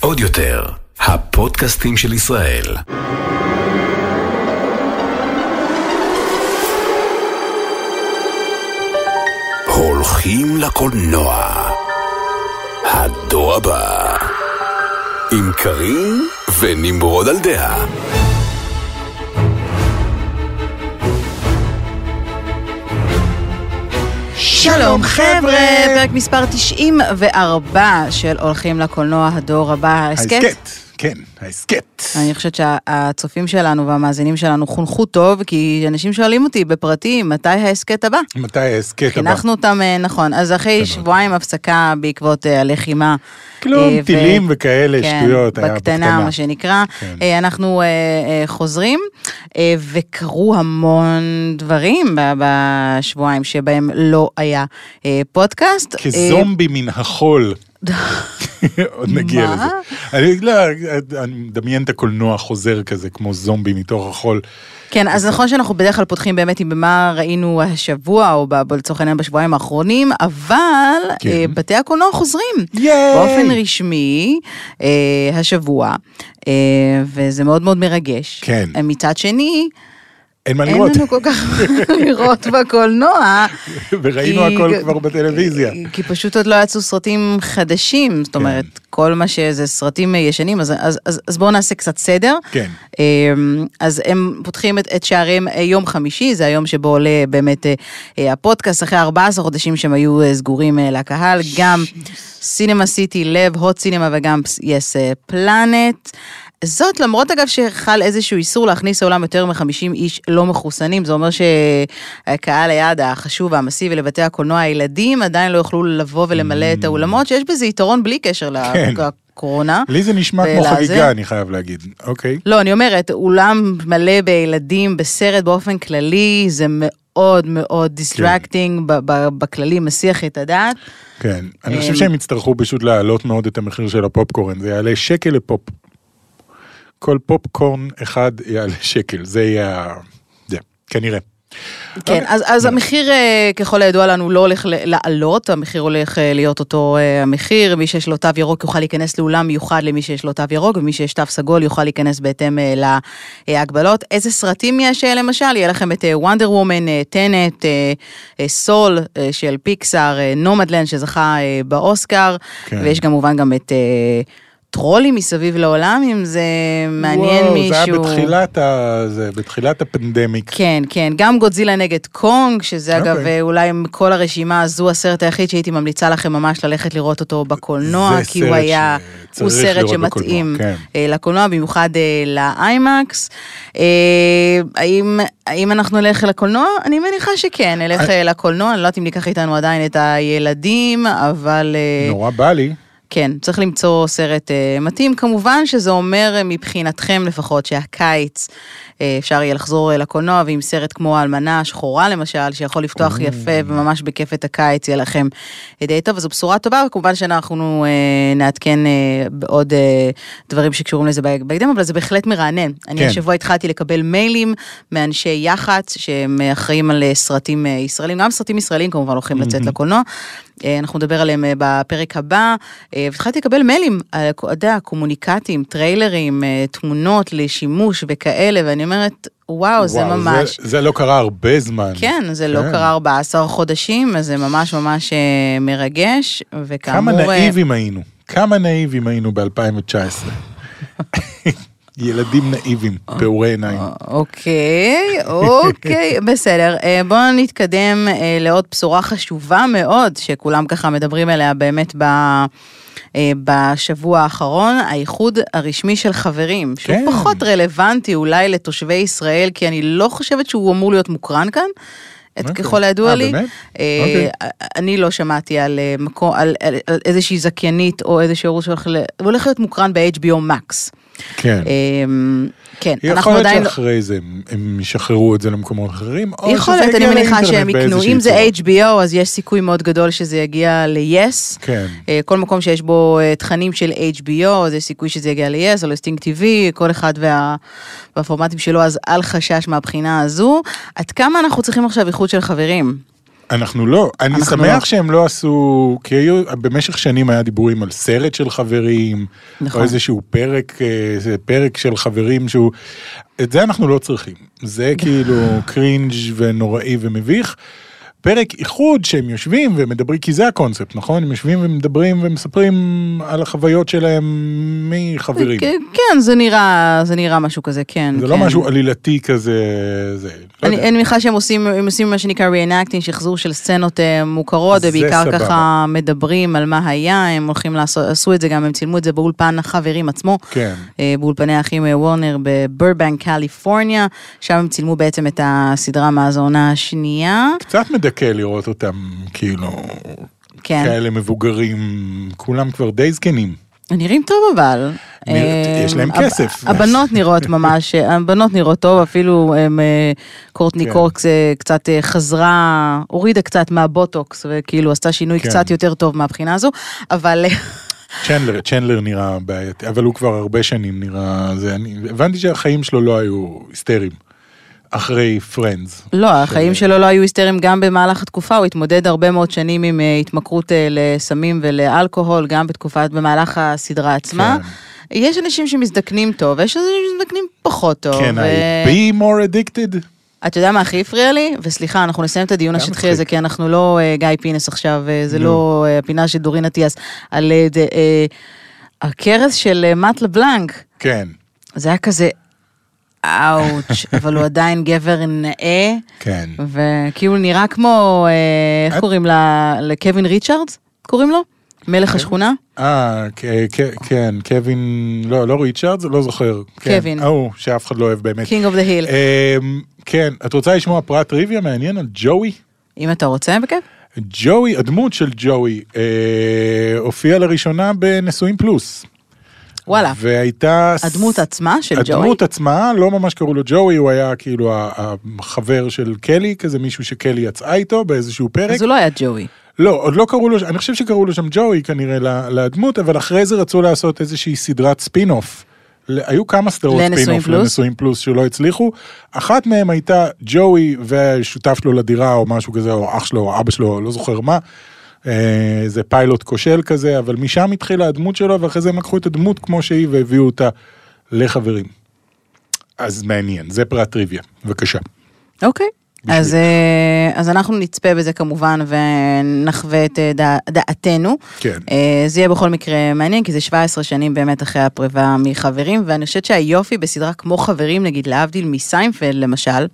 עוד יותר, הפודקאסטים של ישראל. הולכים לקולנוע. הדור הבא. עם קארין ונמרוד על דעה. שלום חבר'ה, פרק מספר 94 של הולכים לקולנוע הדור הבא, ההסכת. ההסכת, כן, ההסכת. אני חושבת שהצופים שלנו והמאזינים שלנו חונכו טוב, כי אנשים שואלים אותי בפרטי, מתי ההסכת הבא? מתי ההסכת הבא? חינכנו אותם אה, נכון, אז אחרי שבועיים הפסקה בעקבות אה, הלחימה. כלום, אה, טילים וכאלה, כן, שטויות, היה בקטנה, מה שנקרא. כן. אנחנו חוזרים, וקרו המון דברים בשבועיים שבהם לא היה פודקאסט. כזומבי מן החול. עוד נגיע מה? לזה. אני לא, אני מדמיין את הקולנוע חוזר כזה, כמו זומבי מתוך החול. כן, אז נכון שאנחנו בדרך כלל פותחים באמת עם במה ראינו השבוע, או לצורך העניין בשבועיים האחרונים, אבל כן. אה, בתי הקולנוע חוזרים. ייי! באופן רשמי, אה, השבוע, אה, וזה מאוד מאוד מרגש. כן. מצד שני, אין מה אין לראות. לנו כל כך לראות בקולנוע. וראינו כי- הכל כבר בטלוויזיה. כי פשוט עוד לא יצאו סרטים חדשים, זאת אומרת, כל מה שזה סרטים ישנים, אז, אז, אז, אז בואו נעשה קצת סדר. כן. אמ, אז הם פותחים את, את שעריהם אה, יום חמישי, זה היום שבו עולה באמת אה, אה, הפודקאסט, אחרי 14 חודשים שהם היו סגורים לקהל, גם סינמה סיטי, לב, הוט סינמה וגם יס פלנט. זאת למרות אגב שחל איזשהו איסור להכניס לאולם יותר מ-50 איש לא מחוסנים, זה אומר שקהל היעד החשוב והמסיבי לבתי הקולנוע, הילדים עדיין לא יוכלו לבוא ולמלא את האולמות, שיש בזה יתרון בלי קשר כן. לקורונה. לי זה נשמע כמו חגיגה, אני חייב להגיד. אוקיי. לא, אני אומרת, אולם מלא בילדים בסרט באופן כללי, זה מאוד מאוד distracting, בכללי מסיח את הדעת. כן. אני אמ, חושב שהם יצטרכו פשוט להעלות מאוד את המחיר של הפופקורן. זה יעלה שקל לפופ. כל פופקורן אחד יעלה שקל. זה יהיה. זה, כנראה. כן. אז, אז המחיר, אה, ככל הידוע לנו, לא הולך לעלות, המחיר הולך אה, להיות אותו אה, המחיר, מי שיש לו תו ירוק יוכל להיכנס לאולם מיוחד למי שיש לו תו ירוק, ומי שיש תו סגול יוכל להיכנס בהתאם להגבלות. איזה סרטים יש למשל? יהיה לכם את וונדר וומן, טנט, סול של פיקסאר, נומדלנד שזכה באוסקר, כן. ויש כמובן גם את... אה, טרולים מסביב לעולם, אם זה מעניין וואו, מישהו. זה היה בתחילת, ה... זה, בתחילת הפנדמיק. כן, כן, גם גודזילה נגד קונג, שזה אגב אוקיי. אולי מכל הרשימה הזו הסרט היחיד שהייתי ממליצה לכם ממש ללכת לראות אותו בקולנוע, כי הוא היה, הוא סרט שמתאים בקולנוע, כן. אה, לקולנוע, במיוחד אה, לאיימקס. אה, האם, האם אנחנו נלך לקולנוע? אני מניחה שכן, נלך אה, לקולנוע, אני לא יודעת אם ניקח איתנו עדיין את הילדים, אבל... אה, נורא בא לי. כן, צריך למצוא סרט uh, מתאים. כמובן שזה אומר uh, מבחינתכם לפחות שהקיץ uh, אפשר יהיה לחזור uh, לקולנוע, ועם סרט כמו האלמנה השחורה למשל, שיכול לפתוח יפה וממש בכיף את הקיץ, יהיה לכם uh, די טוב, וזו בשורה טובה, וכמובן שאנחנו uh, נעדכן uh, בעוד uh, דברים שקשורים לזה בהקדם, אבל זה בהחלט מרענן. אני כן. השבוע התחלתי לקבל מיילים מאנשי יח"צ, שהם אה, אחראים על uh, סרטים ישראלים, גם סרטים ישראלים כמובן הולכים לצאת לקולנוע. אה, אנחנו נדבר עליהם אה, בפרק הבא, אה, והתחלתי לקבל מיילים, אתה יודע, קומוניקטים, טריילרים, תמונות לשימוש וכאלה, ואני אומרת, וואו, זה וואו, ממש... זה, זה לא קרה הרבה זמן. כן, זה לא כן. קרה 14 חודשים, אז זה ממש ממש מרגש, וכאמור... כמה נאיבים היינו. כמה נאיבים היינו ב-2019. ילדים נאיבים, פעורי עיניים. אוקיי, אוקיי, בסדר. אה, בואו נתקדם אה, לעוד בשורה חשובה מאוד, שכולם ככה מדברים עליה באמת ב... אה, בשבוע האחרון, האיחוד הרשמי של חברים, שהוא כן. פחות רלוונטי אולי לתושבי ישראל, כי אני לא חושבת שהוא אמור להיות מוקרן כאן. את. ככל הידוע אה, לי, באמת? אה, אוקיי. אני לא שמעתי על, אה, מקום, על, על, על איזושהי זכיינית או איזשהו ערוץ שהולך להיות מוקרן ב-HBO Max. כן. אמ, כן, יכול אנחנו להיות עדיין... לא- שאחרי זה הם- ישחררו את זה למקומות אחרים, או יכול להיות, אני מניחה שהם יקנו. אם זה. HBO, אז יש סיכוי מאוד גדול שזה יגיע ל-yes. כן. אה, כל מקום שיש בו אה, תכנים של HBO, אז יש סיכוי שזה יגיע ל-yes או לסטינג TV, כל אחד וה... והפורמטים שלו, אז אל חשש מהבחינה הזו. עד כמה אנחנו צריכים עכשיו איחוד של חברים? אנחנו לא, אני אנחנו שמח לא. שהם לא עשו, כי היו, במשך שנים היה דיבורים על סרט של חברים, נכון. או איזשהו פרק, אה, זה פרק של חברים שהוא, את זה אנחנו לא צריכים, זה כאילו קרינג' ונוראי ומביך. פרק איחוד שהם יושבים ומדברים, כי זה הקונספט, נכון? הם יושבים ומדברים ומספרים על החוויות שלהם מחברים. כן, כן, זה נראה, זה נראה משהו כזה, כן. זה כן. לא משהו עלילתי כזה, זה, לא אני, יודע. אני מניחה שהם עושים, הם עושים מה שנקרא reenacting, שחזור של סצנות אה, מוכרות, ובעיקר סבבה. ככה מדברים על מה היה, הם הולכים לעשות, עשו את זה גם, הם צילמו את זה באולפן החברים עצמו. כן. אה, באולפני האחים אה, וורנר בברבנק, קליפורניה, שם הם צילמו בעצם את הסדרה מאז העונה השנייה. קצת מדכא לראות אותם, כאילו, כן. כאלה מבוגרים, כולם כבר די זקנים. נראים טוב אבל. אה, יש להם כסף. הבנות נראות ממש, הבנות נראות טוב, אפילו אה, קורטני כן. קוקס אה, קצת חזרה, הורידה קצת מהבוטוקס, וכאילו עשתה שינוי כן. קצת יותר טוב מהבחינה הזו, אבל צ'נדלר, צ'נדלר נראה בעייתי, אבל הוא כבר הרבה שנים נראה, זה, אני הבנתי שהחיים שלו לא היו היסטריים. אחרי Friends. לא, החיים שלו לא היו היסטריים גם במהלך התקופה, הוא התמודד הרבה מאוד שנים עם אה, התמכרות אה, לסמים ולאלכוהול, גם בתקופת, במהלך הסדרה עצמה. כן. יש אנשים שמזדקנים טוב, ויש אנשים שמזדקנים פחות טוב. כן, ו- ה- be more addicted. אתה יודע מה הכי הפריע לי? וסליחה, אנחנו נסיים את הדיון השטחי. הזה, כי אנחנו לא אה, גיא פינס עכשיו, זה נו. לא הפינה של דורין אטיאס, על הכרס של מאט לבלנק. כן, זה היה כזה, אאוץ', אבל הוא עדיין גבר נאה, כן. וכאילו נראה כמו, אה, איך קוראים לה, לקווין ריצ'רדס? קוראים לו? מלך השכונה? אה, כ- כ- כן, קווין, לא, לא ריצ'רד, לא זוכר. כן, קווין. ההוא, שאף אחד לא אוהב באמת. King of the Hill. כן, את רוצה לשמוע פרט טריוויה מעניין על ג'וי? אם אתה רוצה, בכיף. ג'וי, הדמות של ג'וי, אה, הופיעה לראשונה בנשואים פלוס. וואלה. והייתה... הדמות עצמה של ג'וי? הדמות עצמה, לא ממש קראו לו ג'וי, הוא היה כאילו החבר של קלי, כזה מישהו שקלי יצאה איתו באיזשהו פרק. אז הוא לא היה ג'וי. לא, עוד לא קראו לו, אני חושב שקראו לו שם ג'וי כנראה לדמות, אבל אחרי זה רצו לעשות איזושהי סדרת ספין-אוף. ל- היו כמה סדרות לנשואים ספין-אוף פלוס? לנשואים פלוס שלא הצליחו. אחת מהן הייתה ג'וי והשותף שלו לדירה או משהו כזה, או אח שלו או אבא שלו, לא זוכר מה. אה, זה פיילוט כושל כזה, אבל משם התחילה הדמות שלו, ואחרי זה הם לקחו את הדמות כמו שהיא והביאו אותה לחברים. אז מעניין, זה פרט טריוויה, בבקשה. אוקיי. בשביל. אז, אה, אז אנחנו נצפה בזה כמובן ונחווה את אה, דע, דעתנו. כן. אה, זה יהיה בכל מקרה מעניין, כי זה 17 שנים באמת אחרי הפריבה מחברים, ואני חושבת שהיופי בסדרה כמו חברים, נגיד להבדיל מסיינפלד למשל,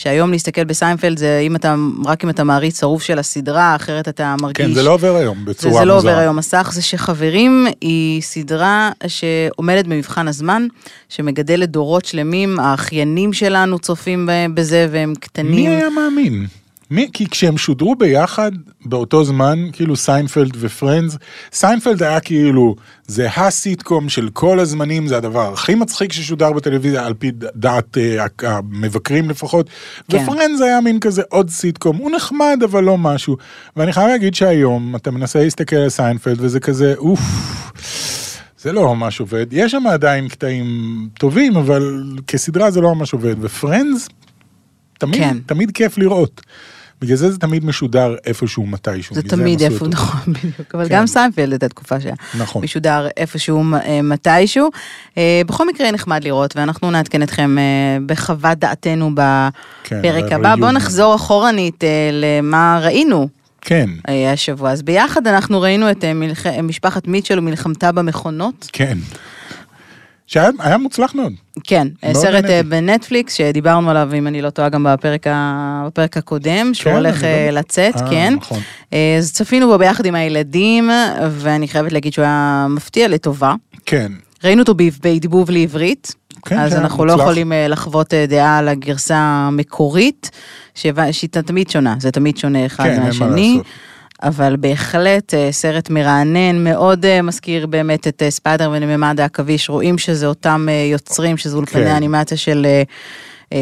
שהיום להסתכל בסיינפלד זה אם אתה, רק אם אתה מעריץ שרוף של הסדרה, אחרת אתה מרגיש... כן, זה לא עובר היום זה, בצורה זה מוזרה. לא עובר היום מסך, זה שחברים היא סדרה שעומדת במבחן הזמן, שמגדלת דורות שלמים, האחיינים שלנו צופים בזה והם קטנים. מי היה מאמין? מי, כי כשהם שודרו ביחד באותו זמן, כאילו סיינפלד ו Friends, סיינפלד היה כאילו, זה הסיטקום של כל הזמנים, זה הדבר הכי מצחיק ששודר בטלוויזיה, על פי דעת אה, המבקרים לפחות, כן. ו Friends היה מין כזה עוד סיטקום, הוא נחמד אבל לא משהו. ואני חייב להגיד שהיום אתה מנסה להסתכל על סיינפלד וזה כזה, אוף. זה לא ממש עובד, יש שם עדיין קטעים טובים, אבל כסדרה זה לא ממש עובד, ו Friends, תמיד, כן. תמיד כיף לראות. בגלל זה זה תמיד משודר איפשהו מתישהו. זה תמיד איפה. נכון, בדיוק. אבל כן. גם סיינפלד הייתה תקופה שהיה נכון. משודר איפשהו אה, מתישהו. אה, בכל מקרה נחמד לראות, ואנחנו נעדכן אתכם אה, בחוות דעתנו כן, בפרק ב- הבא. בואו נחזור אחורנית למה ראינו. כן, אה, השבוע. אז ביחד אנחנו ראינו את מלח... משפחת מיטשל ומלחמתה במכונות. כן. שהיה היה מוצלח מאוד. כן, אה, מאוד סרט אה, נהניתי. בנטפליקס שדיברנו עליו, אם אני לא טועה, גם בפרק, ה... בפרק הקודם, שהוא כן, הולך אה, לא- לצאת, אה, כן. נכון. אה, אז צפינו בו ביחד עם הילדים, ואני חייבת להגיד שהוא היה מפתיע לטובה. כן. ראינו אותו בעיבוב לעברית, כן, אז כן, אנחנו לא מוצלח. יכולים אה, לחוות אה, דעה על הגרסה המקורית, שהיא תמיד שונה, זה תמיד שונה אחד כן, אין מה מהשני. אבל בהחלט אה, סרט מרענן, מאוד אה, מזכיר באמת את אה, ספיידר וממד העכביש, רואים שזה אותם יוצרים, שזה אולפני כן. האנימציה של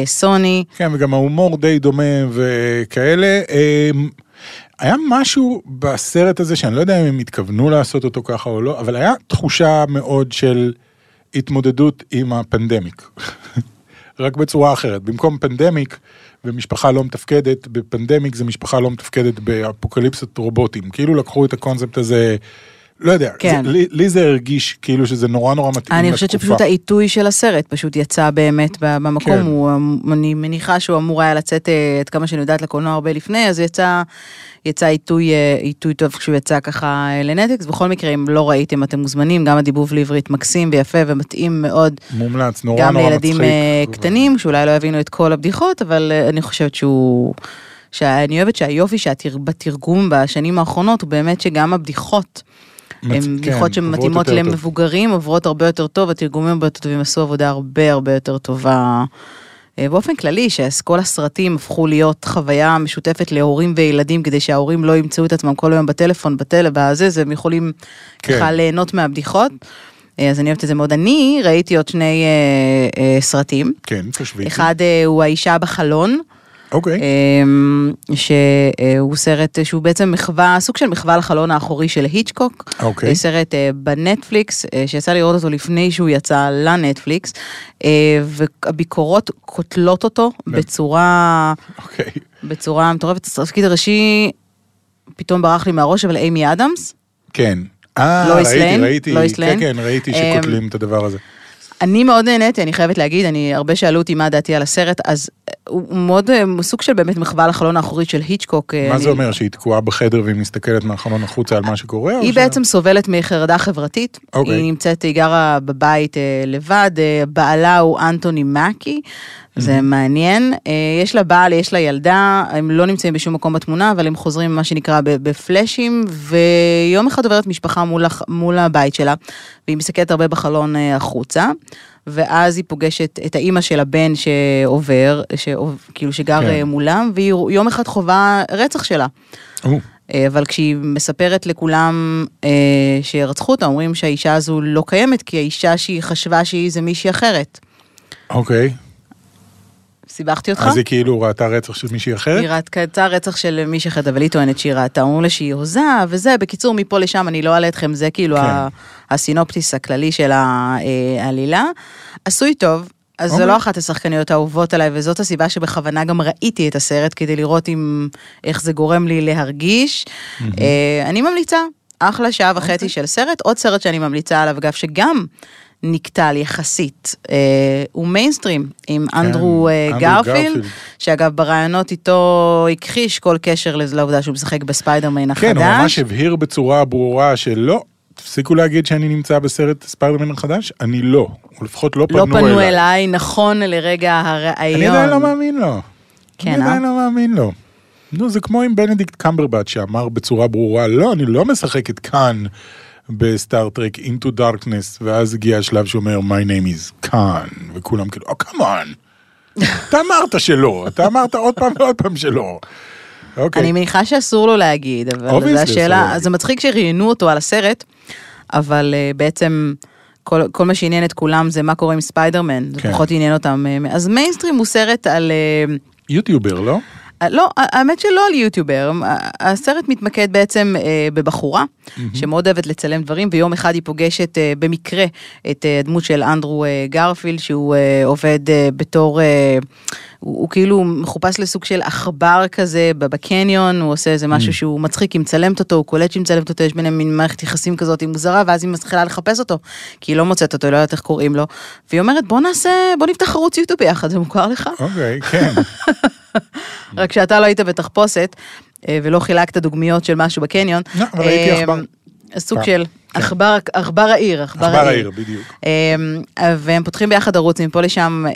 סוני. כן, וגם ההומור די דומה וכאלה. אמ, היה משהו בסרט הזה שאני לא יודע אם הם התכוונו לעשות אותו ככה או לא, אבל היה תחושה מאוד של התמודדות עם הפנדמיק. רק בצורה אחרת. במקום פנדמיק ומשפחה לא מתפקדת, בפנדמיק זה משפחה לא מתפקדת באפוקליפסת רובוטים. כאילו לקחו את הקונספט הזה, לא יודע, כן. זה, לי, לי זה הרגיש כאילו שזה נורא נורא מתאים לתקופה. אני חושבת שפשוט העיתוי של הסרט פשוט יצא באמת במקום, כן. הוא, אני מניחה שהוא אמור היה לצאת, אה, עד כמה שאני יודעת, לקולנוע הרבה לפני, אז יצא, יצא עיתוי, אה, עיתוי טוב כשהוא יצא ככה אה, לנטקס. בכל מקרה, אם לא ראיתם, אתם מוזמנים, גם הדיבוב לעברית מקסים ויפה ומתאים מאוד, מומלץ, נורא גם נורא לילדים מצחיק. אה, קטנים, שאולי לא יבינו את כל הבדיחות, אבל אה, אני חושבת שהוא... שאני אוהבת שהיופי שבתרגום בשנים האחרונות הוא באמת שגם הבדיחות מצ- הן כן, בדיחות עוברות שמתאימות יותר טוב. למבוגרים, עוברות הרבה יותר טוב, התרגומים הרבה יותר טובים, עשו עבודה הרבה הרבה יותר טובה. אה, באופן כללי, שכל הסרטים הפכו להיות חוויה משותפת להורים וילדים, כדי שההורים לא ימצאו את עצמם כל היום בטלפון, בטלב, בזה, אז הם יכולים כן. ככה ליהנות מהבדיחות. אה, אז אני אוהבת את זה מאוד. אני ראיתי עוד שני אה, אה, סרטים. כן, תשבי. אחד אה, הוא האישה בחלון. אוקיי. אמ, שהוא סרט שהוא בעצם מחווה, סוג של מחווה לחלון האחורי של היצ'קוק. אוקיי. סרט אה, בנטפליקס, אה, שיצא לראות אותו לפני שהוא יצא לנטפליקס, אה, והביקורות קוטלות אותו בצורה, אוקיי. בצורה מטורפת. התפקיד הראשי פתאום ברח לי מהראש, אבל אימי אדמס. כן. אה, ראיתי? ראיתי, לואיס כן, ליין? כן, ראיתי אמ, שקוטלים את הדבר הזה. אני מאוד נהניתי, אני חייבת להגיד, אני, הרבה שאלו אותי מה דעתי על הסרט, אז אה, הוא מאוד, אה, סוג של באמת מחווה לחלון האחורי של היצ'קוק. אה, מה אני- זה אומר, שהיא תקועה בחדר והיא מסתכלת מהחלון החוצה על מה שקורה? היא ש- בעצם סובלת מחרדה חברתית. אוקיי. היא נמצאת, היא גרה בבית לבד, בעלה הוא אנטוני מקי, זה מעניין. אה, יש לה בעל, יש לה ילדה, הם לא נמצאים בשום מקום בתמונה, אבל הם חוזרים, מה שנקרא, בפלאשים, ויום אחד עוברת משפחה מול, מול הבית שלה, והיא מסתכלת הרבה בחלון אה, החוצה. ואז היא פוגשת את האימא של הבן שעובר, שעוב- כאילו שגר כן. אה, מולם, והיא יום אחד חווה רצח שלה. או, אבל כשהיא מספרת לכולם אה, שרצחו אותה, אומרים שהאישה הזו לא קיימת, כי האישה שהיא חשבה שהיא זה מישהי אחרת. אוקיי. סיבכתי אותך? אז היא כאילו ראתה רצח של מישהי אחרת? היא ראתה רצח של מישהי אחרת, אבל היא טוענת שהיא ראתה, אומרים לה שהיא הוזה, וזה, בקיצור, מפה לשם, אני לא אעלה אתכם, זה כאילו כן. הסינופטיס הכללי של אה, העלילה. עשוי טוב. אז זו אוקיי. לא אחת השחקניות האהובות עליי, וזאת הסיבה שבכוונה גם ראיתי את הסרט, כדי לראות אם, איך זה גורם לי להרגיש. אה, אני ממליצה, אחלה שעה אוקיי. וחצי של סרט. עוד סרט שאני ממליצה עליו, אגב, שגם נקטל יחסית, אה, הוא מיינסטרים, עם אנדרו אה, גרפילד. שאגב, בראיונות איתו הכחיש כל קשר לעובדה שהוא משחק בספיידרמן החדש. כן, הוא ממש הבהיר בצורה ברורה שלא, תפסיקו להגיד שאני נמצא בסרט ספיידרמן החדש, אני לא. הוא לפחות לא לא פנו פנו אליי. אליי, נכון לרגע הראיון. אני עדיין לא מאמין לו. כן, אני אה? עדיין לא מאמין לו. נו, זה כמו עם בנדיקט קמברבט שאמר בצורה ברורה, לא, אני לא משחק את Khan ב Star Trek Into Darkness, ואז הגיע השלב שאומר, My name is Khan, וכולם כאילו, oh, come on. אתה אמרת שלא, אתה אמרת עוד פעם ועוד פעם שלא. אוקיי. אני מניחה שאסור לו להגיד, אבל זו אסור השאלה. זה מצחיק שראיינו אותו על הסרט, אבל אה, בעצם כל, כל מה שעניין את כולם זה מה קורה עם ספיידרמן, זה כן. פחות עניין אותם. אה, אז מיינסטרים הוא סרט על... אה, יוטיובר, לא? אה, לא, האמת שלא על יוטיובר, הסרט מתמקד בעצם אה, בבחורה שמאוד אוהבת לצלם דברים, ויום אחד היא פוגשת אה, במקרה את אה, הדמות של אנדרו אה, גרפילד, שהוא אה, עובד אה, בתור, אה, הוא, הוא כאילו מחופש לסוג של עכבר כזה בקניון, הוא עושה איזה משהו שהוא מצחיק, היא מצלמת אותו, הוא קולט שהיא מצלמת אותו, יש ביניהם מין מערכת יחסים כזאת מוזרה, ואז היא מתחילה לחפש אותו, כי היא לא מוצאת אותו, היא לא יודעת איך קוראים לו, והיא אומרת בוא נעשה, בוא נפתח ערוץ יוטיוב ביחד, זה מוכר לך? אוקיי, כן. רק שאתה לא היית בתחפושת אה, ולא חילקת דוגמיות של משהו בקניון. לא, אבל ראיתי אה, עכבר. סוג פעם. של כן. עכבר, עכבר העיר, עכבר העיר. העיר, בדיוק. אה, והם פותחים ביחד ערוץ, מפה לשם אה,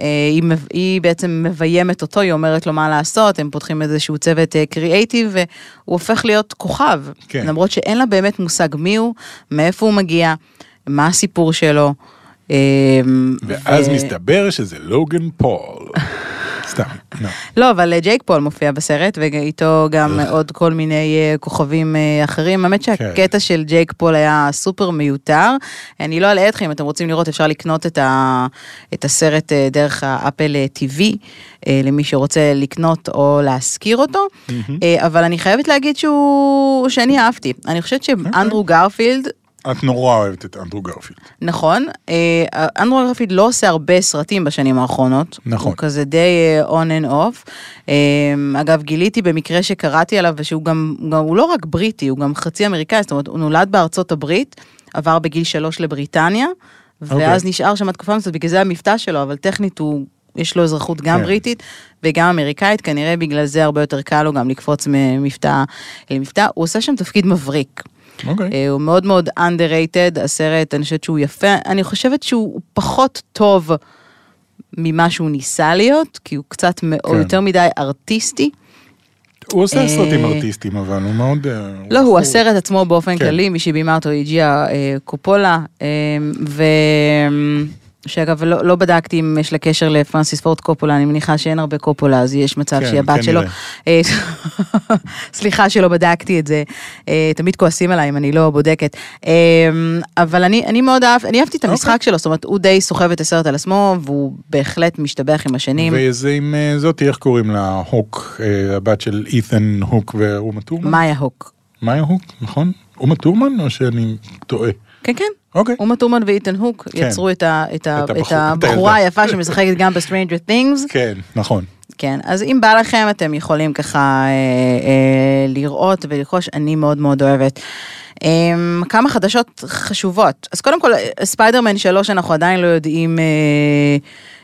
היא, בעצם מביימת אותו, היא אומרת לו מה לעשות, הם פותחים איזשהו צוות קריאייטיב, והוא הופך להיות כוכב. כן. למרות שאין לה באמת מושג מי הוא, מאיפה הוא מגיע, מה הסיפור שלו. אה, ואז מסתבר שזה לוגן פול. סתם, לא. לא, אבל אה, ג'ייק פול מופיע בסרט, ואיתו גם עוד כל מיני אה, כוכבים אה, אחרים. האמת שהקטע של ג'ייק פול היה סופר מיותר. אני לא אלאה אתכם, אם אתם רוצים לראות, אפשר לקנות את, ה, את הסרט אה, דרך ה Apple אה, TV, אה, למי שרוצה לקנות או להשכיר אותו. אה, אבל אני חייבת להגיד שהוא, שאני אהבתי. אני חושבת שאנדרו גרפילד, את נורא אוהבת את אנדרו גרפילד. נכון, אה, אנדרו גרפילד לא עושה הרבה סרטים בשנים האחרונות. נכון. הוא כזה די on and off. אה, אגב, גיליתי במקרה שקראתי עליו, ושהוא גם, גם, הוא לא רק בריטי, הוא גם חצי אמריקאי, זאת אומרת, הוא נולד בארצות הברית, עבר בגיל שלוש לבריטניה, ואז אוקיי. נשאר שם תקופה מסוימת, בגלל זה המבטא שלו, אבל טכנית הוא... יש לו אזרחות גם כן. בריטית וגם אמריקאית, כנראה בגלל זה הרבה יותר קל לו גם לקפוץ ממבטא למבטא. הוא עושה שם תפקיד מבריק. אוקיי. אה, הוא מאוד מאוד underrated, הסרט, אני חושבת שהוא יפה, אני חושבת שהוא פחות טוב ממה שהוא ניסה להיות, כי הוא קצת כן. יותר מדי ארטיסטי. הוא עושה אה, סרטים ארטיסטיים, אבל הוא מאוד... אה, לא, הוא הסרט עצמו באופן כן. כללי, מי שבימה אותו הגיעה קופולה, ו... שאגב, לא, לא בדקתי אם יש לה קשר לפרנסיס פורד קופולה, אני מניחה שאין הרבה קופולה, אז יש מצב כן, שהיא הבת שלו. כנראה. אה, סליחה שלא בדקתי את זה, אה, תמיד כועסים עליי אם אני לא בודקת. אה, אבל אני, אני מאוד אהב, אני אהבתי את המשחק אוקיי. שלו, זאת אומרת, הוא די סוחב את הסרט על עצמו, והוא בהחלט משתבח עם השנים. וזה עם זאתי, איך קוראים לה? הוק, הבת של אית'ן הוק ואומה טורמן? מאיה הוק. מאיה הוק, נכון? אומה טורמן או שאני טועה? כן, כן. אוקיי. אומה טורמן ואיתן הוק כן. יצרו את, ה, את, ה, את את, הבחור- את הבחורה. היפה שמשחקת גם ב-Stranger Things. כן, נכון. כן, אז אם בא לכם אתם יכולים ככה אה, אה, לראות ולרכוש, אני מאוד מאוד אוהבת. אה, כמה חדשות חשובות. אז קודם כל, ספיידרמן 3 אנחנו עדיין לא יודעים אה,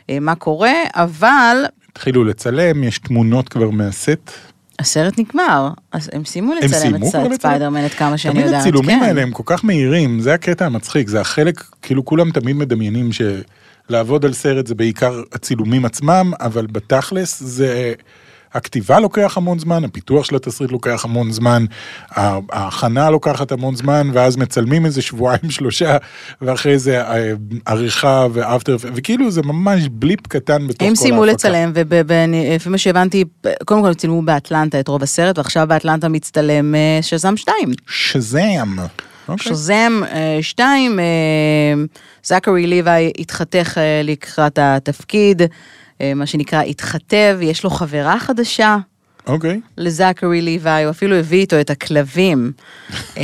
אה, מה קורה, אבל התחילו לצלם, יש תמונות כבר מהסט. הסרט נגמר, אז הם סיימו לצלם את לצלם? ספיידרמן עד כמה שאני תמיד יודעת. הצילומים כן. האלה הם כל כך מהירים, זה הקטע המצחיק, זה החלק, כאילו כולם תמיד מדמיינים שלעבוד על סרט זה בעיקר הצילומים עצמם, אבל בתכלס זה... הכתיבה לוקח המון זמן, הפיתוח של התסריט לוקח המון זמן, ההכנה לוקחת המון זמן, ואז מצלמים איזה שבועיים שלושה, ואחרי זה אה, עריכה ואפטר, וכאילו זה ממש בליפ קטן בתוך כל ההפקה. הם סיימו לצלם, ולפי מה שהבנתי, קודם כל צילמו באטלנטה את רוב הסרט, ועכשיו באטלנטה מצטלם אה, שזם 2. שזאם. אוקיי. שזם 2, זכרי ליוואי התחתך אה, לקראת התפקיד, אה, מה שנקרא התחתב, יש לו חברה חדשה. אוקיי. לזכרי ליוואי, הוא אפילו הביא איתו את הכלבים. אה,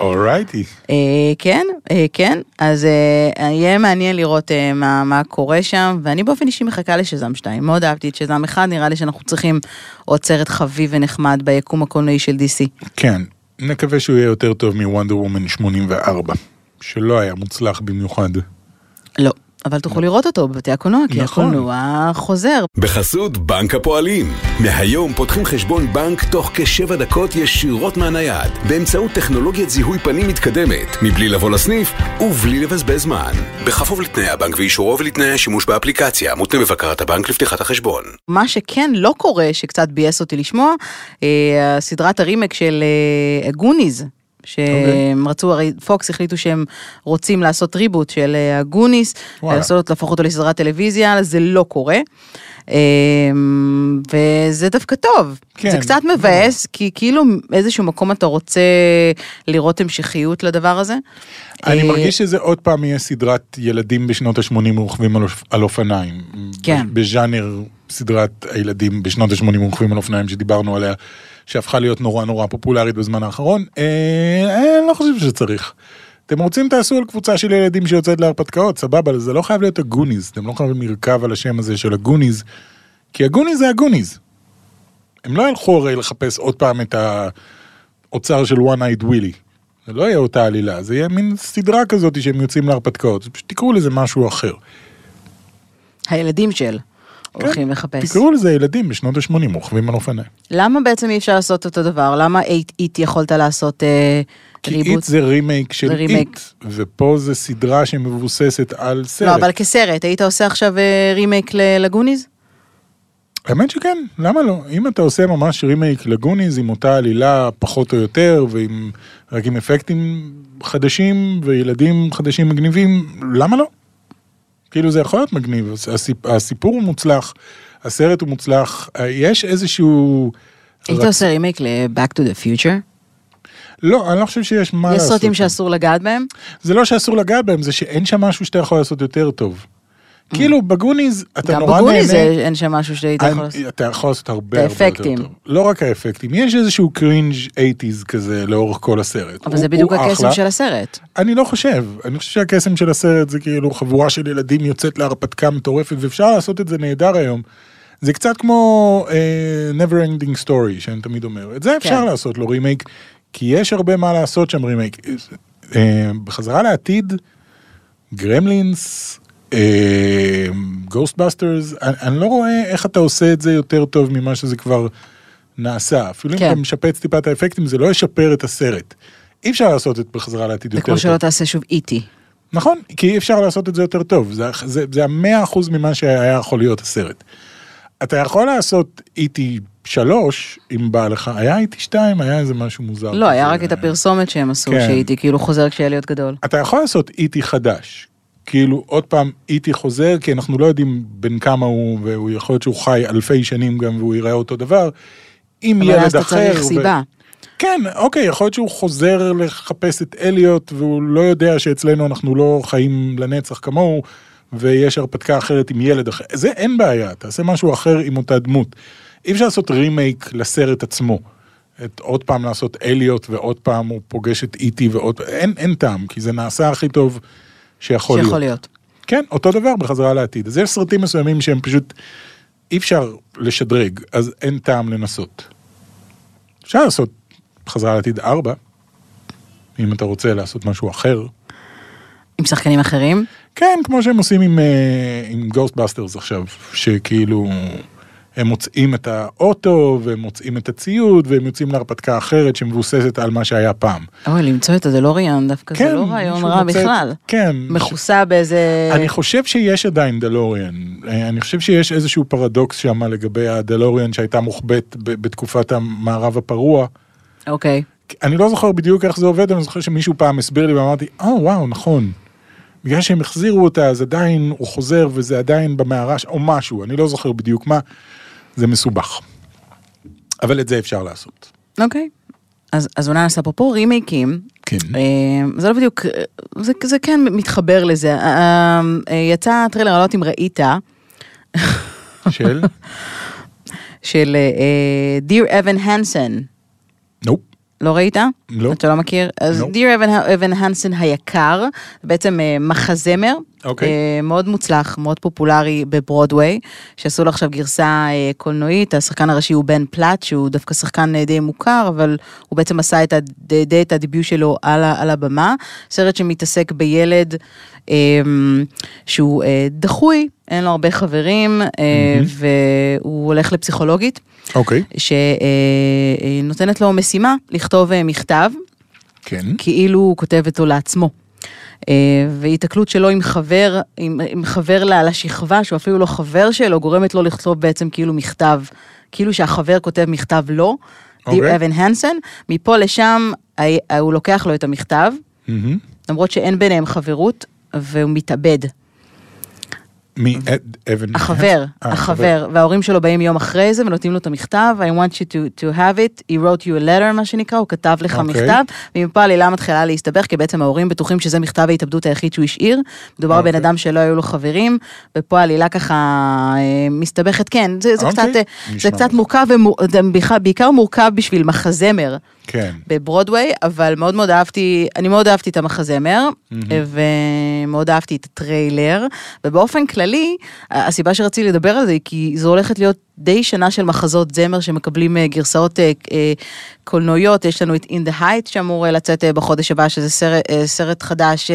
אורייטי. אה, כן, אה, כן, אז אה, יהיה מעניין לראות אה, מה, מה קורה שם, ואני באופן אישי מחכה לשזם 2, מאוד אהבתי את שזם 1, נראה לי שאנחנו צריכים עוד סרט חביב ונחמד ביקום הקולנועי של DC. כן, נקווה שהוא יהיה יותר טוב מוונדר וומן 84, שלא היה מוצלח במיוחד. לא, אבל תוכלו לראות אותו בבתי הקולנוע, כי נכון. הקולנוע חוזר. בחסות בנק הפועלים. מהיום פותחים חשבון בנק תוך כשבע דקות ישירות מהנייד, באמצעות טכנולוגיית זיהוי פנים מתקדמת, מבלי לבוא לסניף ובלי לבזבז זמן. בכפוף לתנאי הבנק ואישורו ולתנאי השימוש באפליקציה, מותנה בבקרת הבנק לפתיחת החשבון. מה שכן לא קורה, שקצת ביאס אותי לשמוע, אה, סדרת הרימק של אה, גוניז. שהם רצו, הרי פוקס החליטו שהם רוצים לעשות ריבוט של אה, הגוניס, וואלה. לעשות, להפוך אותו לסדרת טלוויזיה, זה לא קורה. אה, וזה דווקא טוב, כן, זה קצת מבאס, כי כאילו איזשהו מקום אתה רוצה לראות המשכיות לדבר הזה. אני אה, מרגיש שזה עוד פעם יהיה סדרת ילדים בשנות ה-80 רוכבים על אופ- על אופניים. כן. בז'אנר סדרת הילדים בשנות ה-80 רוכבים על אופניים שדיברנו עליה, שהפכה להיות נורא נורא פופולרית בזמן האחרון. אה, אני לא חושב שצריך. אתם רוצים תעשו על קבוצה של ילדים שיוצאת להרפתקאות, סבבה, זה לא חייב להיות הגוניז, אתם לא חייבים לרכב על השם הזה של הגוניז, כי הגוניז זה הגוניז. הם לא ילכו הרי לחפש עוד פעם את האוצר של One-Eyed Willy. זה לא יהיה אותה עלילה, זה יהיה מין סדרה כזאת שהם יוצאים להרפתקאות, פשוט תקראו לזה משהו אחר. הילדים של הולכים לחפש. תקראו לזה ילדים בשנות ה-80 רוכבים על אופניים. למה בעצם אי אפשר לעשות אותו דבר? למה It יכולת לעשות אה, כי reboot? It זה רימייק של. It, ופה זה סדרה שמבוססת על סרט. לא, אבל כסרט, היית עושה עכשיו אה, רימייק ל- לגוניז? האמת שכן, למה לא? אם אתה עושה ממש רימייק לגוניז עם אותה עלילה פחות או יותר, ועם רק עם אפקטים חדשים וילדים חדשים מגניבים, למה לא? כאילו זה יכול להיות מגניב, הסיפ, הסיפור הוא מוצלח, הסרט הוא מוצלח, יש איזשהו... היית רצ- עושה רימייק ל-Back to the Future? לא, אני לא חושב שיש מה יש לעשות. סרטים שם. שאסור לגעת בהם? זה לא שאסור לגעת בהם, זה שאין שם משהו שאתה יכול לעשות יותר טוב. כאילו בגוניז אתה גם נורא נהנה. בגוני זה אין שם משהו שהיית יכול לעשות. אתה יכול לעשות הרבה הרבה יותר. טוב. לא רק האפקטים, יש איזשהו קרינג' 80's כזה לאורך כל הסרט. אבל זה בדיוק הקסם. של הסרט. אני לא חושב, אני חושב שהקסם של הסרט זה כאילו חבורה של ילדים יוצאת להרפתקה מטורפת ואפשר לעשות את זה נהדר היום. זה קצת כמו uh, never ending story שאני תמיד אומר, את זה אפשר כן. לעשות לו רימייק, כי יש הרבה מה לעשות שם רימייק. אה, בחזרה לעתיד, Gremlins, Ghostbusters, אני, אני לא רואה איך אתה עושה את זה יותר טוב ממה שזה כבר נעשה. אפילו אם כן. אתה משפץ טיפה את האפקטים זה לא ישפר את הסרט. אי אפשר לעשות את בחזרה לעתיד זה יותר כמו טוב. שלא תעשה שוב E.T.. נכון, כי אי אפשר לעשות את זה יותר טוב, זה, זה, זה המאה אחוז ממה שהיה יכול להיות הסרט. אתה יכול לעשות E.T. שלוש, אם בא לך, היה E.T. שתיים, היה איזה משהו מוזר. לא, היה. רק את הפרסומת שהם עשו, כן. שהייתי כאילו חוזר כשהיה להיות גדול. אתה יכול לעשות איטי חדש. כאילו, עוד פעם, איטי חוזר, כי אנחנו לא יודעים בין כמה הוא, והוא יכול להיות שהוא חי אלפי שנים גם, והוא ייראה אותו דבר. אבל ילד אז אתה אחר. צריך ו- סיבה. כן, אוקיי, יכול להיות שהוא חוזר לחפש את אליוט, והוא לא יודע שאצלנו אנחנו לא חיים לנצח כמוהו, ויש הרפתקה אחרת עם ילד אחר. זה אין בעיה, תעשה משהו אחר עם אותה דמות. אי אפשר לעשות רימייק לסרט עצמו. את עוד פעם לעשות אליוט, ועוד פעם הוא פוגש את איטי, ועוד... אין, אין טעם, כי זה נעשה הכי טוב שיכול להיות. שיכול להיות. כן, אותו דבר בחזרה לעתיד. אז יש סרטים מסוימים שהם פשוט אי אפשר לשדרג, אז אין טעם לנסות. אפשר לעשות חזרה לעתיד 4, אם אתה רוצה לעשות משהו אחר. עם שחקנים אחרים? כן, כמו שהם עושים עם, אה, עם Ghostbusters עכשיו, שכאילו הם מוצאים את האוטו, והם מוצאים את הציוד, והם יוצאים להרפתקה אחרת שמבוססת על מה שהיה פעם. אוי, למצוא את הדלוריאן דווקא זה לא רעיון רע מוצא בכלל. כן. מכוסה באיזה... אני חושב שיש עדיין דלוריאן. אה, אני חושב שיש איזשהו פרדוקס שם לגבי הדלוריאן שהייתה מוחבאת בתקופת המערב הפרוע. אוקיי. אני לא זוכר בדיוק איך זה עובד, אני זוכר שמישהו פעם הסביר לי ואמרתי, או וואו, נכון. בגלל שהם החזירו אותה, אז עדיין הוא חוזר וזה עדיין במערה, ש- או משהו, אני לא זוכר בדיוק מה. זה מסובך. אבל את זה אפשר לעשות. אוקיי. אז, אז אולי נעשה אפרופו רימייקים, כן. אה, זה לא בדיוק, אה, זה, זה כן מתחבר לזה. אה, אה, יצא טריילר, אני לא יודעת אם ראית, של? של אה, Dear Evan Hansen. Nope. לא ראית? לא. אתה לא מכיר? אז. דיר אבן, אבן הנסן היקר, בעצם אה, מחזמר, אוקיי. אה, מאוד מוצלח, מאוד פופולרי בברודוויי, שעשו לו עכשיו גרסה אה, קולנועית, השחקן הראשי הוא בן פלט, שהוא דווקא שחקן אה, די מוכר, אבל הוא בעצם עשה את, הד- די את הדיביוט שלו על, על הבמה, סרט שמתעסק בילד אה, שהוא דחוי, אין לו הרבה חברים, אה, והוא הולך לפסיכולוגית. אוקיי. שנותנת לו משימה לכתוב מכתב, כן. כאילו הוא כותב אותו לעצמו. אה, והיתקלות שלו עם חבר, עם, עם חבר ל- לשכבה, שהוא אפילו לא חבר שלו, גורמת לו לכתוב בעצם כאילו מכתב, כאילו שהחבר כותב מכתב לו, דיר אוקיי. אבן הנסן, מפה לשם ה- הוא לוקח לו את המכתב, מהמם. למרות שאין ביניהם חברות, והוא מתאבד. מי? אד- אבן? החבר, אה, החבר, וההורים שלו באים יום אחרי זה ונותנים לו את המכתב, I want you to, to have it, he wrote you a letter, מה שנקרא, הוא כתב לך אוקיי. מכתב, ומפה העלילה מתחילה להסתבך, כי בעצם ההורים בטוחים שזה מכתב ההתאבדות היחיד שהוא השאיר, מדובר בבן אוקיי. אדם שלא היו לו חברים, ופה העלילה ככה אה, מסתבכת, כן, זה, זה אוקיי, קצת, אה, זה. מורכב, בעיקר מורכב בשביל מחזמר. כן. בברודוויי, אבל מאוד מאוד אהבתי, אני מאוד אהבתי את המחזמר, ומאוד אהבתי את הטריילר, ובאופן כללי, הסיבה שרציתי לדבר על זה היא כי זו הולכת להיות די שנה של מחזות זמר שמקבלים אה, גרסאות אה, אה, קולנועיות, יש לנו את In the Height שאמור לצאת בחודש הבא, שזה סרט, סרט חדש.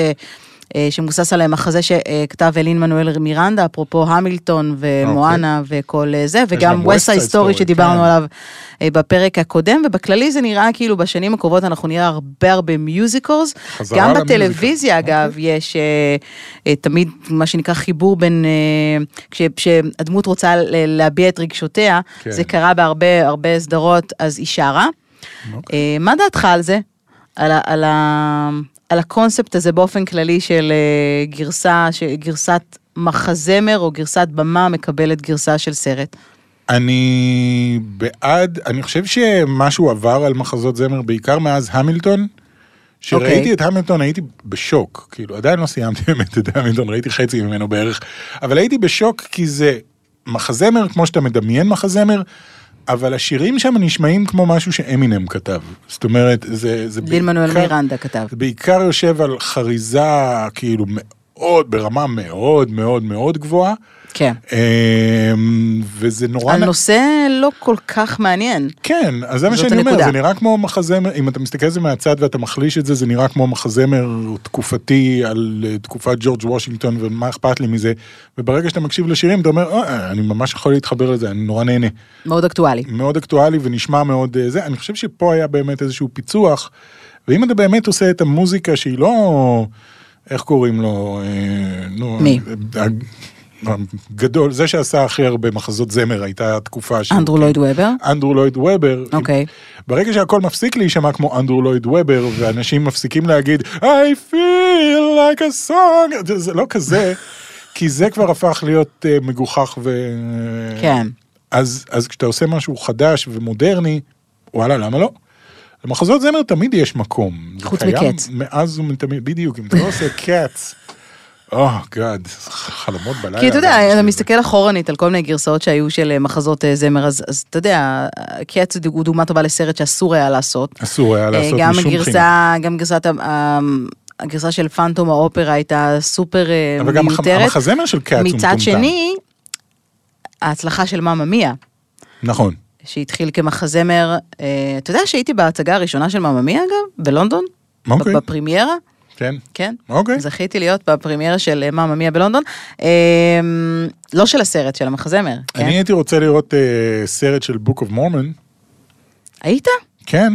אה, שמבוסס על המחזה שכתב לין מנואל מירנדה, אפרופו המילטון ומואנה וכל אה, זה, וגם גם West Side Story, שדיברנו כן. עליו אה, בפרק הקודם, ובכללי זה נראה כאילו בשנים הקרובות אנחנו נראה הרבה הרבה musicals. גם. בטלוויזיה אגב יש אה, אה, תמיד מה שנקרא חיבור בין, כש- כשהדמות רוצה להביע את רגשותיה, כן. זה קרה בהרבה הרבה סדרות, אז היא שרה. אוקיי. אה, מה דעתך על זה? על, ה- על, ה- על הקונספט הזה באופן כללי של אה, גרסה, גרסת מחזמר או גרסת במה מקבלת גרסה של סרט. אני בעד, אני חושב שמשהו עבר על מחזות זמר, בעיקר מאז המילטון, שראיתי אוקיי. את המילטון הייתי בשוק, כאילו עדיין לא סיימתי באמת את המילטון, ראיתי חצי ממנו בערך, אבל הייתי בשוק כי זה מחזמר כמו שאתה מדמיין מחזמר, אבל השירים שם נשמעים כמו משהו שאמינם כתב. זאת אומרת, זה, זה ליל מנואל מירנדה כתב. זה בעיקר יושב על חריזה כאילו מאוד, ברמה מאוד מאוד מאוד גבוהה, כן. אמ, וזה נורא... על נ- נושא לא כל כך מעניין. כן, אז זה מה שאני אומר, הנקודה. זה נראה כמו מחזמר, אם אתה מסתכל על זה מהצד ואתה מחליש את זה, זה נראה כמו מחזמר תקופתי על אה, תקופת ג'ורג' וושינגטון ומה אכפת לי מזה, וברגע שאתה מקשיב לשירים אתה אומר, "אה, אני ממש יכול להתחבר לזה, אני נורא נהנה. מאוד אקטואלי. מאוד אקטואלי ונשמע מאוד אה, זה, אני חושב שפה היה באמת איזשהו פיצוח, ואם אתה באמת עושה את המוזיקה שהיא לא, איך קוראים לו, אה, נו, מי? אה, גדול, זה שעשה הכי הרבה מחזות זמר הייתה תקופה שהוא- אנדרו לויד וובר. אנדרו לויד וובר. אוקיי. ברגע שהכל מפסיק להישמע כמו אנדרו לויד וובר, ואנשים מפסיקים להגיד, I feel like a song, זה, זה לא כזה, כי זה כבר הפך להיות uh, מגוחך ו... כן. אז, אז כשאתה עושה משהו חדש ומודרני, וואלה, למה לא? למחזות זמר תמיד יש מקום. חוץ מקץ. מאז ומתמיד, בדיוק, אם אתה לא עושה קאץ. או גאד, חלומות בלילה. כי אתה יודע, אתה מסתכל אחורנית על כל מיני גרסאות שהיו של אה, מחזות אה, זמר, אז אז אתה יודע, קץ הוא דוגמה טובה לסרט שאסור היה לעשות. אסור היה אה, לעשות גם משום. הגרסה, גם גרסת, הגרסה של פנטום האופרה הייתה סופר אה, אבל גם מיותרת. המחזמר של קאץ הוא מצד מטומטם. שני, ההצלחה של מאמא מיה, נכון. שהתחיל כמחזמר, אה, אתה יודע שהייתי בהצגה הראשונה של מאמא מיה אגב, בלונדון? אוקיי. בפרימיירה? כן. כן. אוקיי. זכיתי להיות בפרימיירה של אה, מאמא מיה בלונדון. אה, לא של הסרט, של המחזמר. כן? אני הייתי רוצה לראות אה, סרט של Book of Mormon. היית? כן,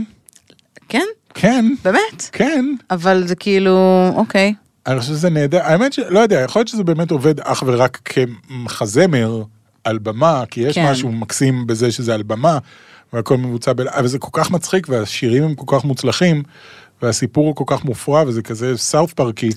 כן? כן, באמת? כן. אבל זה כאילו, אוקיי. אני חושב שזה נהדר. האמת שלא יודע, יכול להיות שזה באמת עובד אך ורק כמחזמר על במה, כי יש כן. משהו מקסים בזה שזה על במה, והכל מבוצע ב... אבל זה כל כך מצחיק, והשירים הם כל כך מוצלחים, והסיפור הוא כל כך מופרע, וזה כזה סאוף פארקי.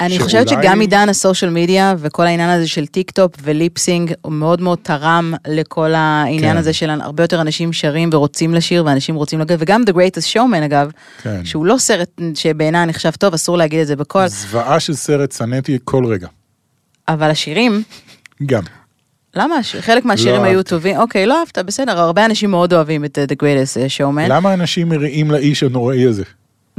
אני חושבת שאולי- שגם עידן ה social media וכל העניין הזה של טיק טוק ו lip sync הוא מאוד מאוד תרם לכל העניין כן. הזה של הרבה יותר אנשים שרים ורוצים לשיר ואנשים רוצים לגעת וגם The Greatest Showman אגב, כן. שהוא לא סרט שבעיניי נחשב טוב אסור להגיד את זה בקול זוועה של סרט, שנאתי כל רגע. אבל השירים גם. למה חלק מהשירים לא היו אהבתי. טובים אוקיי לא אהבת בסדר הרבה אנשים מאוד אוהבים את uh, The Greatest Showman למה אנשים מריעים לאיש הנוראי הזה?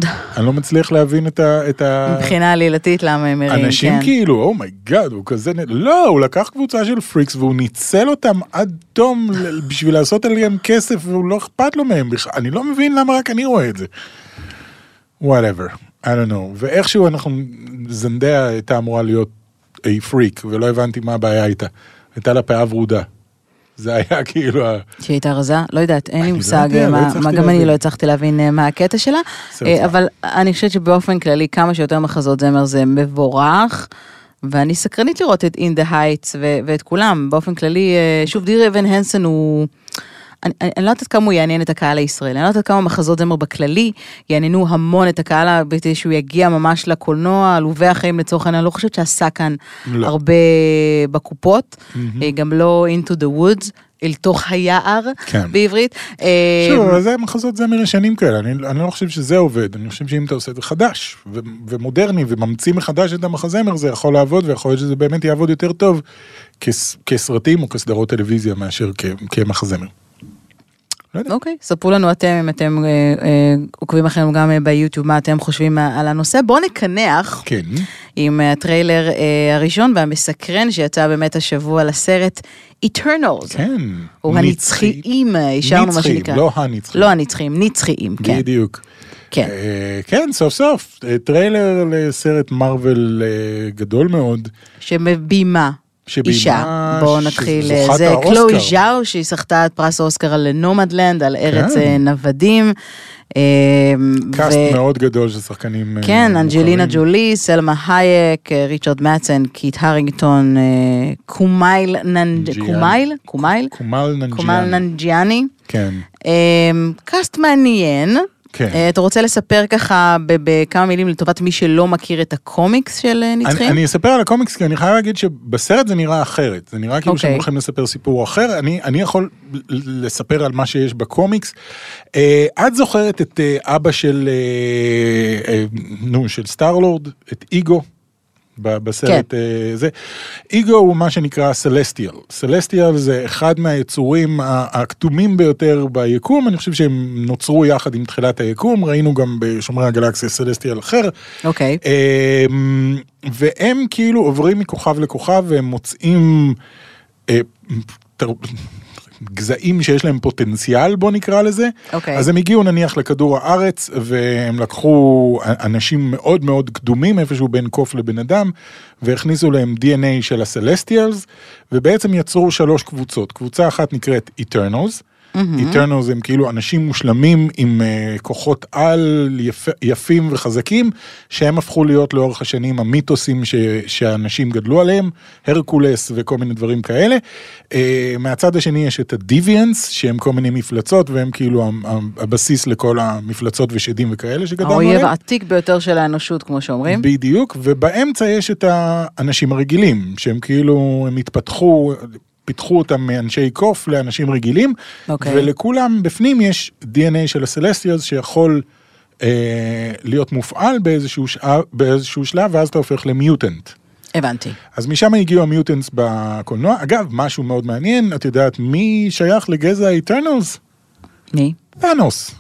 אני לא מצליח להבין את ה... את ה... מבחינה עלילתית למה הם מריעים אנשים כן. כאילו, oh my god, הוא כזה... לא, הוא לקח קבוצה של freaks והוא ניצל אותם עד תום בשביל לעשות עליהם כסף והוא לא אכפת לו מהם בכלל. אני לא מבין למה רק אני רואה את זה. whatever, I don't know. ואיכשהו אנחנו, זנדיה הייתה אמורה להיות a freak ולא הבנתי מה הבעיה איתה. הייתה לה פאה ורודה. זה היה כאילו, שהיא הייתה רזה? לא יודעת, אין לי לא מושג לא מה גם אני. לא הצלחתי להבין אה, מה הקטע שלה, אה. אבל אני חושבת שבאופן כללי כמה שיותר מחזות זמר זה מבורך, ואני סקרנית לראות את In the Heights ואת כולם, באופן כללי, אה, שוב, דיר אבן הנסון הוא... אני, אני אני לא יודעת כמה הוא יעניין את הקהל הישראלי, אני לא יודעת כמה מחזות זמר בכללי יעניינו המון את הקהל, כדי שהוא יגיע ממש לקולנוע, עלובי החיים לצורך העניין, אני לא חושבת שעשה כאן לא. הרבה בקופות, אה, גם לא into the woods, אל תוך היער כן. בעברית. אה, שוב, אבל זה מחזות זמר ישנים כאלה, אני, אני לא חושב שזה עובד, אני חושב שאם אתה עושה את זה חדש ו- ומודרני וממציא מחדש את המחזמר, זה יכול לעבוד ויכול להיות שזה באמת יעבוד יותר טוב כס, כסרטים או כסדרות טלוויזיה מאשר כ, כמחזמר. לא יודע. אוקיי, ספרו לנו אתם, אם אתם אה, אה, עוקבים אחרינו גם אה, ביוטיוב, מה אתם חושבים על הנושא. בואו נקנח כן, עם הטריילר הראשון והמסקרן שיצא באמת השבוע לסרט Eternals. כן. או הנצחיים, השארנו מה נצחיים, שנקרא. לא הנצחיים. לא הנצחיים, נצחיים, כן. בדיוק. כן. כן, סוף סוף, טריילר לסרט מארוול אה, גדול מאוד. שביימה אישה, בואו נתחיל, שזוכת זה האוסקר. קלואי ז'או שהיא זכתה את פרס האוסקר על Nomadland, על ארץ כן. אה, נוודים. אה, cast ו- מאוד גדול של שחקנים. אה, כן, אנג'לינה. ג'ולי, סלמה הייק, אה, ריצ'רד מאדן, קיט הרינגטון, אה, קומייל ננג'... ג'יאן. קומייל? קומייל? קומל ננג'יאן. קומייל ננג'יאני. כן. אה, cast מעניין, כן. אה, אתה רוצה לספר ככה בכמה מילים לטובת מי שלא מכיר את הקומיקס של אה, אני, נצחיים? אני אספר על הקומיקס, כי אני חייב להגיד שבסרט זה נראה אחרת. זה נראה כאילו אוקיי. שהם הולכים לספר סיפור אחר. אני, אני יכול לספר על מה שיש בקומיקס. אה, את זוכרת את אה, אבא של, אה, אה, נו, של סטארלורד, את איגו? בסרט כן. אה, זה. איגו הוא מה שנקרא סלסטיאל. סלסטיאל זה אחד מהיצורים הכתומים ביותר ביקום, אני חושב שהם נוצרו יחד עם תחילת היקום, ראינו גם בשומרי הגלקסיה סלסטיאל אחר. אוקיי. אמ, והם כאילו עוברים מכוכב לכוכב והם מוצאים אה, גזעים שיש להם פוטנציאל בוא נקרא לזה. אוקיי. אז הם הגיעו נניח לכדור הארץ והם לקחו אנשים מאוד מאוד קדומים איפשהו בין קוף לבן אדם והכניסו להם DNA של הסלסטיאלס ובעצם יצרו שלוש קבוצות. קבוצה אחת נקראת Eternals. איטרנלס הם כאילו אנשים מושלמים עם uh, כוחות על יפ, יפים וחזקים שהם הפכו להיות לאורך השנים המיתוסים ש, שאנשים גדלו עליהם, הרקולס וכל מיני דברים כאלה. Uh, מהצד השני יש את הדיביאנס שהם כל מיני מפלצות והם כאילו הבסיס לכל המפלצות ושדים וכאלה שגדלנו עליהם. האויב העתיק ביותר של האנושות, כמו שאומרים. בדיוק, ובאמצע יש את האנשים הרגילים, שהם כאילו, הם התפתחו, פיתחו אותם מאנשי קוף לאנשים רגילים, אוקיי. ולכולם בפנים יש DNA של הסלסטיאלס שיכול אה, להיות מופעל באיזשהו, שעה, באיזשהו שלב, ואז אתה הופך ל mutant. הבנתי. אז משם הגיעו ה mutants בקולנוע. אגב, משהו מאוד מעניין, את יודעת מי שייך לגזע ה Eternals? מי? תאנוס.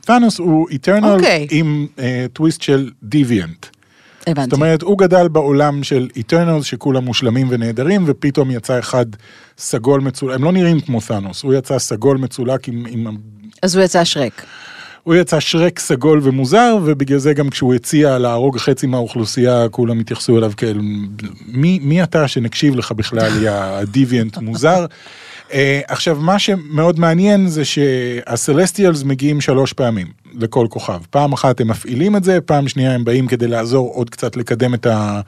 תאנוס הוא Eternal אוקיי. עם אה, טוויסט של Deviant. הבנתי. זאת אומרת, הוא גדל בעולם של Eternals שכולם מושלמים ונהדרים, ופתאום יצא אחד סגול מצולק, הם לא נראים כמו תאנוס, הוא יצא סגול מצולק עם, עם... אז הוא יצא שרק. הוא יצא שרק סגול ומוזר, ובגלל זה גם כשהוא הציע להרוג חצי מהאוכלוסייה, כולם התייחסו אליו כאל... מי, מי אתה שנקשיב לך בכלל, יא הדיוויאנט מוזר? Uh, עכשיו, מה שמאוד מעניין זה שהסלסטיאלס מגיעים שלוש פעמים לכל כוכב. פעם אחת הם מפעילים את זה, פעם שנייה הם באים כדי לעזור עוד קצת לקדם את, ה,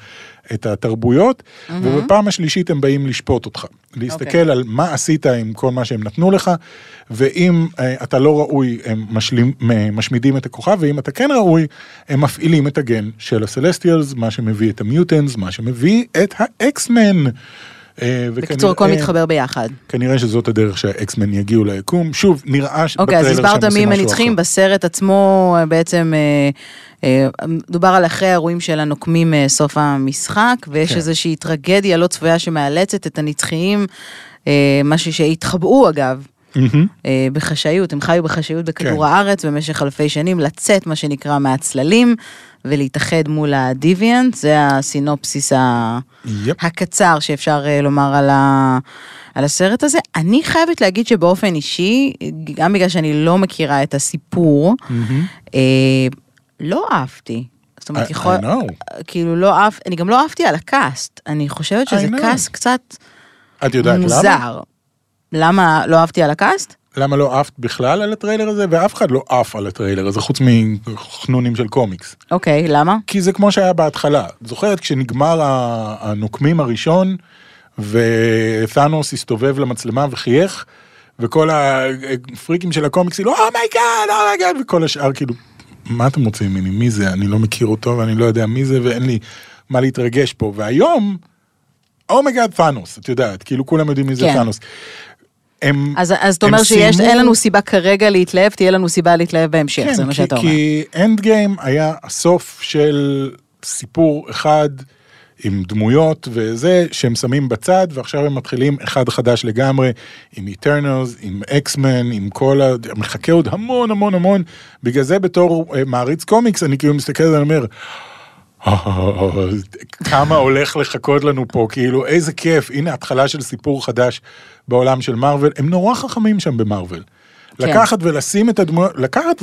את התרבויות, mm-hmm. ובפעם השלישית הם באים לשפוט אותך. להסתכל אוקיי. okay. על מה עשית עם כל מה שהם נתנו לך, ואם uh, אתה לא ראוי, הם משלים, משמידים את הכוכב, ואם אתה כן ראוי, הם מפעילים את הגן של הסלסטיאלס, מה שמביא את המיוטנס, מה שמביא את האקסמן. אה, בקיצור, הכל מתחבר ביחבר. כנראה שזאת הדרך שהאקסמן יגיעו ליקום. שוב, נראה ש- אוקיי, אז הסברת מי אחר. בסרט עצמו אה, בעצם אה, דובר על אחרי האירועים של הנוקמים סוף המשחק, ויש כן. איזושהי טרגדיה לא צפויה שמאלצת את הנצחיים, משהו שהתחבאו אגב. אה, בחשאיות, הם חיו בחשאיות בכדור כן. הארץ במשך אלפי שנים, לצאת מה שנקרא מהצללים ולהתאחד מול ה Deviant, זה הסינופסיס ה... yep. הקצר שאפשר אה, לומר על, ה... על הסרט הזה. אני חייבת להגיד שבאופן אישי, גם בגלל שאני לא מכירה את הסיפור, מהמם. אה, לא אהבתי. זאת אומרת, I- יכול... I know. כאילו לא אהב... אני גם לא עפתי על ה cast. אני חושבת שזה. cast קצת את יודעת למה? מוזר. למה לא עפתי על ה cast? למה לא עפת בכלל על הטריילר הזה? ואף אחד לא עף על הטריילר הזה, חוץ מחנונים של קומיקס. אוקיי, למה? כי זה כמו שהיה בהתחלה. את זוכרת כשנגמר הנוקמים הראשון, ותאנוס הסתובב למצלמה וחייך, וכל הפריקים של הקומיקס, כאילו, אומייגאד, אומייגאד, וכל השאר כאילו, מה אתם רוצים ממני? מי זה? אני לא מכיר אותו ואני לא יודע מי זה, ואין לי מה להתרגש פה. והיום, oh my god תאנוס, את יודעת, כאילו כולם יודעים מי זה כן. הם, אז, אז אתה אומר שיש, סיימו- אין לנו סיבה כרגע להתלהב, תהיה לנו סיבה להתלהב בהמשך, כן, זה מה שאתה אומר. כי Endgame היה הסוף של סיפור אחד עם דמויות וזה שהם שמים בצד ועכשיו הם מתחילים אחד חדש לגמרי עם Eternals, עם X-Men, עם כל ה... מחכה עוד המון המון המון. בגלל זה בתור אה, מעריץ קומיקס אני כאילו מסתכל זה ואומר. כמה הולך לחכות לנו פה, כאילו איזה כיף, הנה התחלה של סיפור חדש בעולם של מארוול, הם נורא חכמים שם במארוול. כן. לקחת ולשים את הדמויות, לקחת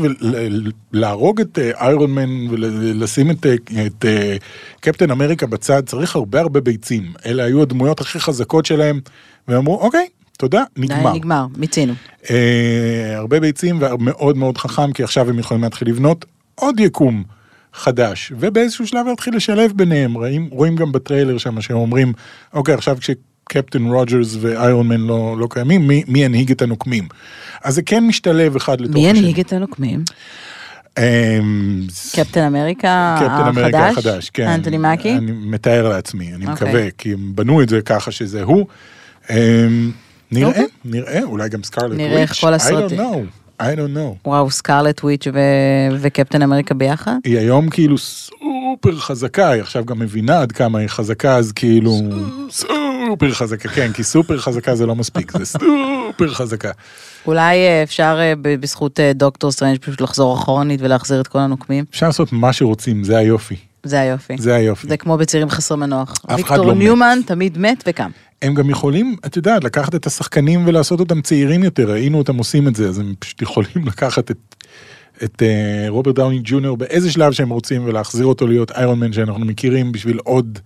ולהרוג את אה, איירון מן ולשים את, אה, את אה, קפטן אמריקה בצד, צריך הרבה הרבה ביצים. אלה היו הדמויות הכי חזקות שלהם, והם אמרו, אוקיי, תודה, נגמר. נגמר, מיצינו. אה, הרבה ביצים ומאוד מאוד חכם, כי עכשיו הם יכולים להתחיל לבנות עוד יקום חדש, ובאיזשהו שלב להתחיל לשלב ביניהם, רואים, רואים גם בטריילר שם שהם אומרים, אוקיי, עכשיו כשקפטן רוג'רס ואיירון מן לא, לא קיימים, מי, מי ינהיג את הנוקמים? אז זה כן משתלב אחד לתוך מי השני. ינהיג את הנוקמים? אמ, קפטן אמריקה קפטן אמריקה החדש? החדש, כן. אנטוני מקי? אני מתאר לעצמי, אני אוקיי. מקווה, כי הם בנו את זה ככה שזה הוא. אמ, נראה, אוקיי. נראה, אולי גם Scarlet Witch. נראה איך כל הסרטים. I don't know. וואו, Scarlet Witch ו- וקפטן אמריקה ביחד? היא היום כאילו סופר חזקה, היא עכשיו גם מבינה עד כמה היא חזקה, אז כאילו... סופר חזקה, כן, כי סופר חזקה זה לא מספיק, זה סופר חזקה. אולי אה, אפשר אה, בזכות אה, דוקטור סטרנג' פשוט לחזור אחורנית ולהחזיר את כל הנוקמים? אפשר לעשות מה שרוצים, זה היופי, זה היופי. זה היופי. זה כמו בצעירים חסרי מנוח. אחד ויקטור לא מת. ניומן תמיד מת וקם. הם גם יכולים, את יודעת, לקחת את השחקנים ולעשות אותם צעירים יותר, ראינו אותם עושים את זה, אז הם פשוט יכולים לקחת את, את אה, רוברט דאוני ג'וניור באיזה שלב שהם רוצים ולהחזיר אותו להיות Iron Man שאנחנו מכירים בשביל עוד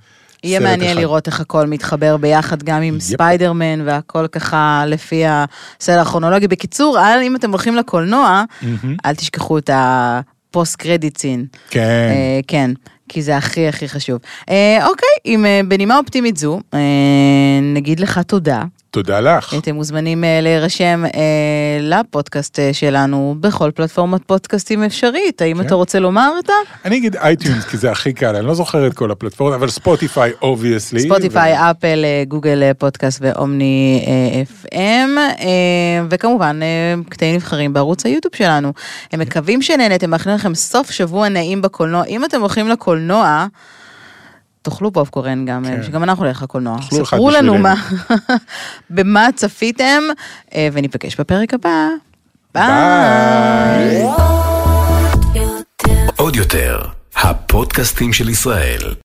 יהיה סרט מעניין אחד. לראות איך הכל מתחבר ביחד גם עם yep. ספיידרמן והכל ככה לפי הסדר הכרונולוגי. בקיצור, אל- אם אתם הולכים לקולנוע, מהמם. אל תשכחו את ה post credit scene. כן, אה, כן, כי זה הכי הכי חשוב. אה, אוקיי, עם, אה, בנימה אופטימית זו, אה, נגיד לך תודה. תודה לך. אתם מוזמנים אה, להירשם אה, לפודקאסט אה, שלנו בכל פלטפורמת פודקאסטים אפשרית. האם כן. אתה רוצה לומר אותה? אני אגיד iTunes כי זה הכי קל, אני לא זוכר את כל הפלטפורמות, אבל ספוטיפיי obviously. ספוטיפיי, אפל, גוגל פודקאסט ו Omny FM, וכמובן קטעים נבחרים בערוץ היוטיוב שלנו. הם מקווים שנהנתם, מאחלים לכם סוף שבוע נעים בקולנוע. אם אתם הולכים לקולנוע, תאכלו פופקורן גם, כן. שגם אנחנו נלך לקולנוע. תאכלו אחד ספרו לנו. מה, במה צפיתם, אה, וניפגש בפרק הבא. ביי. ביי. עוד יותר, הפודקאסטים של ישראל.